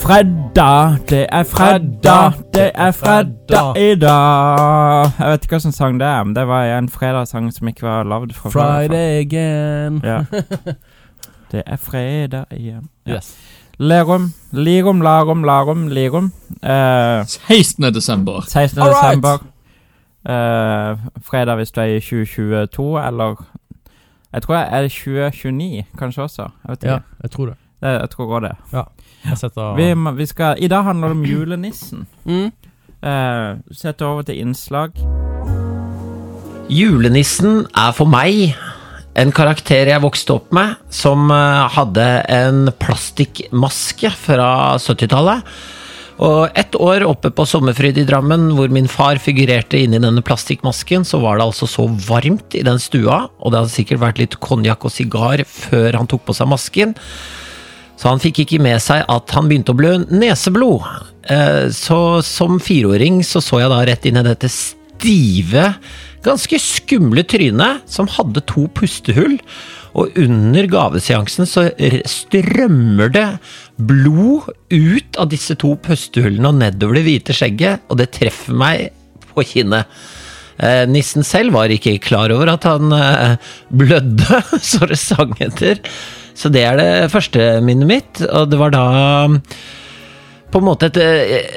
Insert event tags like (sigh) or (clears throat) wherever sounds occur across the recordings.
fredag, det er fredag, det er fredag i dag. Jeg vet ikke hvilken sang det er, men det var en fredagssang som ikke var lagd fra. Friday again. Ja. (laughs) Det er fredag igjen. Ja. Yes. Lerum, Lirum, Larum, Larum, Lirum. Uh, 16. desember. 16. All right. desember. Eh, fredag hvis du er i 2022, eller Jeg tror jeg er det 2029, kanskje også. Jeg vet ikke. Ja, jeg tror det. Jeg, jeg tror også det. Setter Vi, vi skal, I dag handler det om julenissen. mm. Uh, Sett over til innslag. Julenissen er for meg en karakter jeg vokste opp med, som eh, hadde en plastikkmaske fra 70-tallet. Og ett år oppe på Sommerfryd i Drammen, hvor min far figurerte inni denne plastikkmasken, så var det altså så varmt i den stua, og det hadde sikkert vært litt konjakk og sigar før han tok på seg masken. Så han fikk ikke med seg at han begynte å blø neseblod. Eh, Så som fireåring så så jeg da rett inn i dette stive, ganske skumle trynet, som hadde to pustehull. Og under gaveseansen så strømmer det blod ut av disse to pustehullene og nedover det hvite skjegget, og det treffer meg på kinnet. Eh, Nissen selv var ikke klar over at han eh, blødde, (laughs) så det sang etter. Så det er det første minnet mitt, og det var da på en måte et,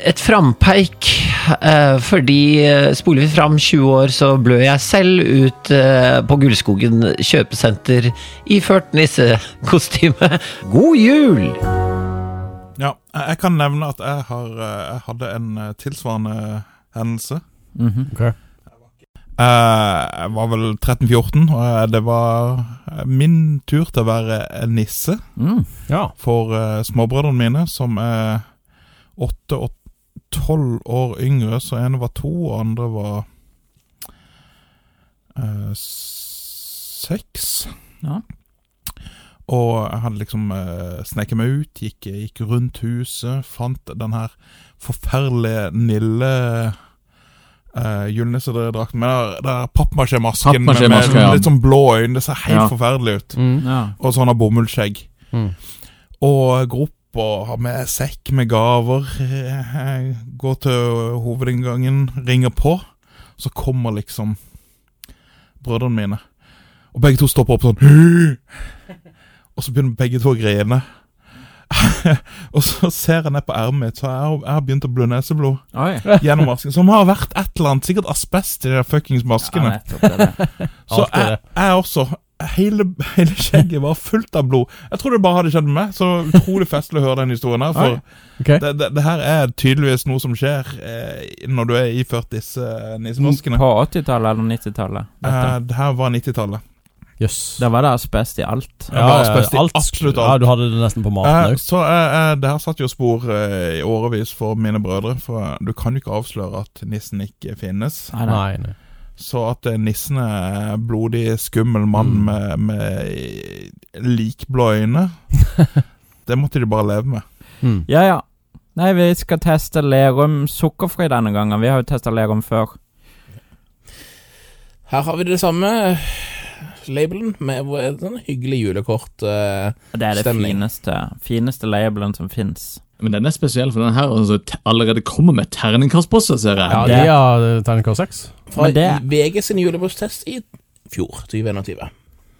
et frampeik, eh, fordi eh, spoler vi fram 20 år, så blør jeg selv ut eh, på Gullskogen kjøpesenter iført nissekostyme. God jul! Ja, jeg kan nevne at jeg, har, jeg hadde en tilsvarende hendelse. Mhm. Ok. Eh, Jeg var vel 13-14, og eh, det var eh, min tur til å være nisse Mm. Ja. for eh, småbrødrene mine, som er åtte og tolv år yngre. Så ene var to, og andre var eh, seks. Ja. Og jeg hadde liksom eh, sneket meg ut, gikk, gikk rundt huset, fant den her forferdelige Nille uh, julenissedrakten Men det er pappmasjé-masken med, med ja. litt sånn blå øyne. Det ser helt Ja. forferdelig ut. Mm. Ja. Og sånn av bomullsskjegg. Mm. Og går opp og har med sekk med gaver. (laughs) Går til hovedinngangen, ringer på. Så kommer liksom brødrene mine. Og begge to stopper opp sånn (laughs) Og så begynner begge to å grine. (laughs) og så ser jeg ned på ermet mitt, så jeg har, jeg har begynt å blø neseblod (laughs) gjennom masken. Som har vært et eller annet, sikkert asbest i de der fuckings Ja, maskene. nettopp det. (laughs) Så jeg, jeg også hele, hele skjegget var fullt av blod. Jeg tror det bare hadde skjedd med meg. Så utrolig festlig å høre den historien her. For okay. det, det, det her er tydeligvis noe som skjer eh, når du er iført disse eh, nissemaskene. På 80-tallet eller 90-tallet? Eh, det her var 90-tallet. Jøss. Det var det asbest i alt. Ja, ja, ja, absolutt alt. Ja, du hadde det nesten på maten Eh, så eh, eh, det her satt jo spor eh, i årevis for mine brødre. For eh, du kan jo ikke avsløre at nissen ikke finnes. Nei, nei. Nei, nei. Så at eh, nissen er blodig, skummel mann Mm. med, med likblå øyne, (laughs) det måtte de bare leve med. Mm. Ja, ja. Nei, vi skal teste Lerum sukkerfri denne gangen. Vi har jo testa Lerum før. Her har vi det samme labelen med sånn hyggelig julekort. Uh, Det er det Stemning. fineste Fineste labelen som fins. Men den er spesiell, for den her altså, allerede kommer med terningkast på seg, ser jeg. Ja, det- de har terningkast seks. fra det- VG sin julebrustest i fjor, 2021.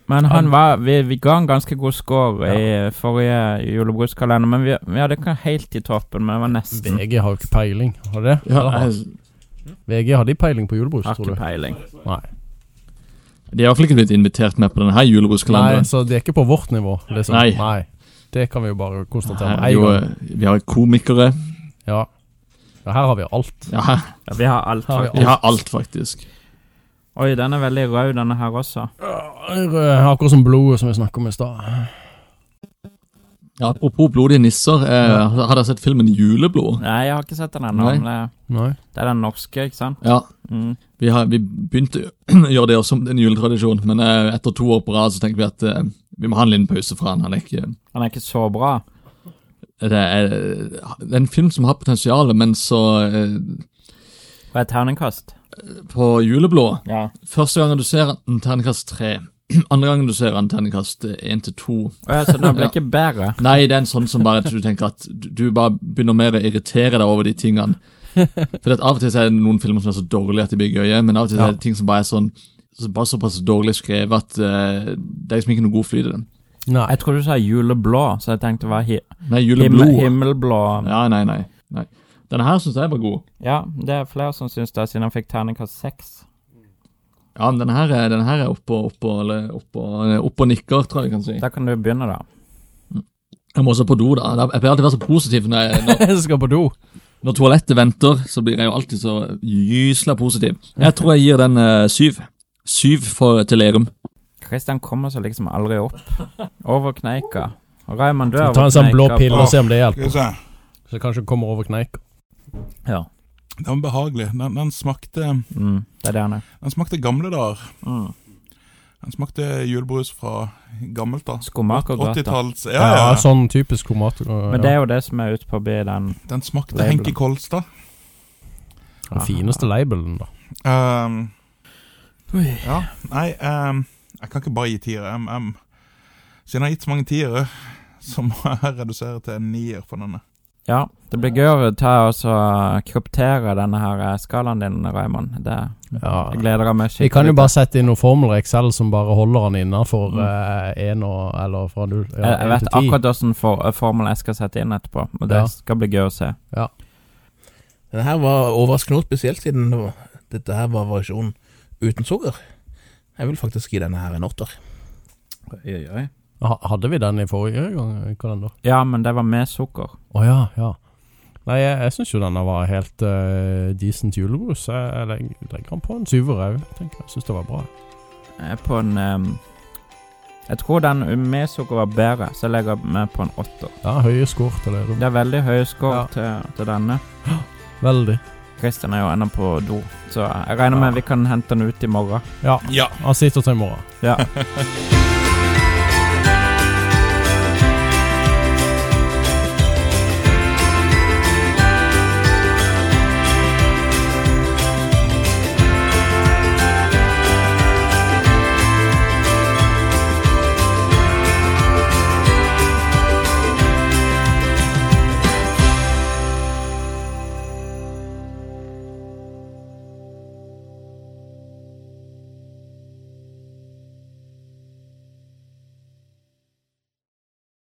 Men han var Vi, vi ga en ganske god score i forrige julebruskalender, men vi, vi hadde ikke helt i toppen, men det var nesten. VG har jo ikke peiling. Har de det? Ja, har- jeg, VG har de peiling på julebrus, Har tror ikke peiling. Nei. De har iallfall ikke blitt invitert med på denne julebruskalenderen. Nei, så de er ikke på vårt nivå. Liksom. Nei. Det kan vi jo bare konstatere med en gang. vi har komikere. Ja. ja, her har vi alt. Ja, Ja, vi har alt, Har vi faktisk. vi har alt, faktisk. Oi, den er veldig rød, denne her også. Rød, Akkurat som blodet som vi snakket om i stad. Ja, apropos blodige nisser, eh, har dere sett filmen Juleblod? Nei, jeg har ikke sett den ennå. Nei. men Nei. det er den norske, ikke sant? Ja, Mm. vi, har, vi begynte å (clears throat) gjøre det også som en juletradisjon, men eh, etter to år på rad så tenker vi at eh, vi må ha en liten pause fra han. Han er ikke Han er ikke så bra. det er, det er en film som har potensial, men så eh, Hva er terningkast? På Juleblå Ja. Første gangen du ser den, terningkast tre. (clears throat) andre gangen du ser han, terningkast én til to så den blir (laughs) ikke bedre. Nei, det er en sånn som bare du tenker at du, bare begynner mer å irritere deg over de tingene. (laughs) For Av og til er det noen filmer som er så dårlige at de blir gøye, men av og til Ja. er det ting som bare er sånn så bare såpass dårlig skrevet at uh, det er liksom ikke noe god flyt i den. Nei. Jeg trodde du sa juleblå, så jeg tenkte var hi Nei, himmel, himmelblå. Ja, nei, nei. nei. Denne her syns jeg var god. Ja, det er flere som syns det, siden han fikk terningkast seks. Ja, men denne her er, denne her er oppe og nikker, tror jeg jeg kan si. Da kan du begynne, da. Jeg må også på do, da. Jeg pleier alltid å være så positiv når, jeg, når, (laughs) Jeg skal på do. når toalettet venter. Så blir jeg jo alltid så gysla positiv. Jeg tror jeg gir den uh, syv. Syv for, til Lerum. Christian kommer seg liksom aldri opp. Over kneika. Og Raymond dør Så ta en sånn blå pille og se om det hjelper. Så kanskje kommer over kneika. Ja. Den var behagelig. Den, den smakte Mm, det er det han er. Den smakte gamle dager. Mm. Den smakte julebrus fra gammelt da. Skomakergata. 80-talls Ja, Ja, ja. sånn typisk skomakergata. Men det er jo det som er ute på B, den Den smakte Labelen. Henki Kolstad. Den fineste labelen, da. Um, ja, nei um, Jeg kan ikke bare gi tiere. Um, siden jeg har gitt så mange tiere, så må jeg redusere til en nier for denne. Ja, det blir gøy å ta og så kryptere denne her eh, skalaen din, Raymond. Det Ja. jeg gleder jeg meg skikkelig. Vi kan jo bare sette inn noen formler i Excel som bare holder den innafor Mm. eh, Eller fra null ja, jeg, jeg vet til akkurat hvilken for, eh, formel jeg skal sette inn etterpå, og det Ja. skal bli gøy å se. Denne her var overraskende spesielt siden det var, dette her var variasjonen uten sukker. Jeg vil faktisk gi denne her en åtter. Ha- Hadde vi den i forrige gang? kalender? Ja, men det var med sukker. Å ja, ja. Nei, jeg, jeg syns jo denne var helt uh, decent julebrus. Jeg, jeg legger, legger den på en syver òg. Jeg syns det var bra. Jeg er på en um, Jeg tror den med sukker var bedre, så jeg legger meg på en åtter. Ja, høye skår til det. Det er veldig høye skår Ja. til, til denne. Veldig. Christian er jo ennå på do, så jeg regner med Ja. vi kan hente den ut i morgen. Ja, Ja. han sitter til i morgen. Ja. (laughs)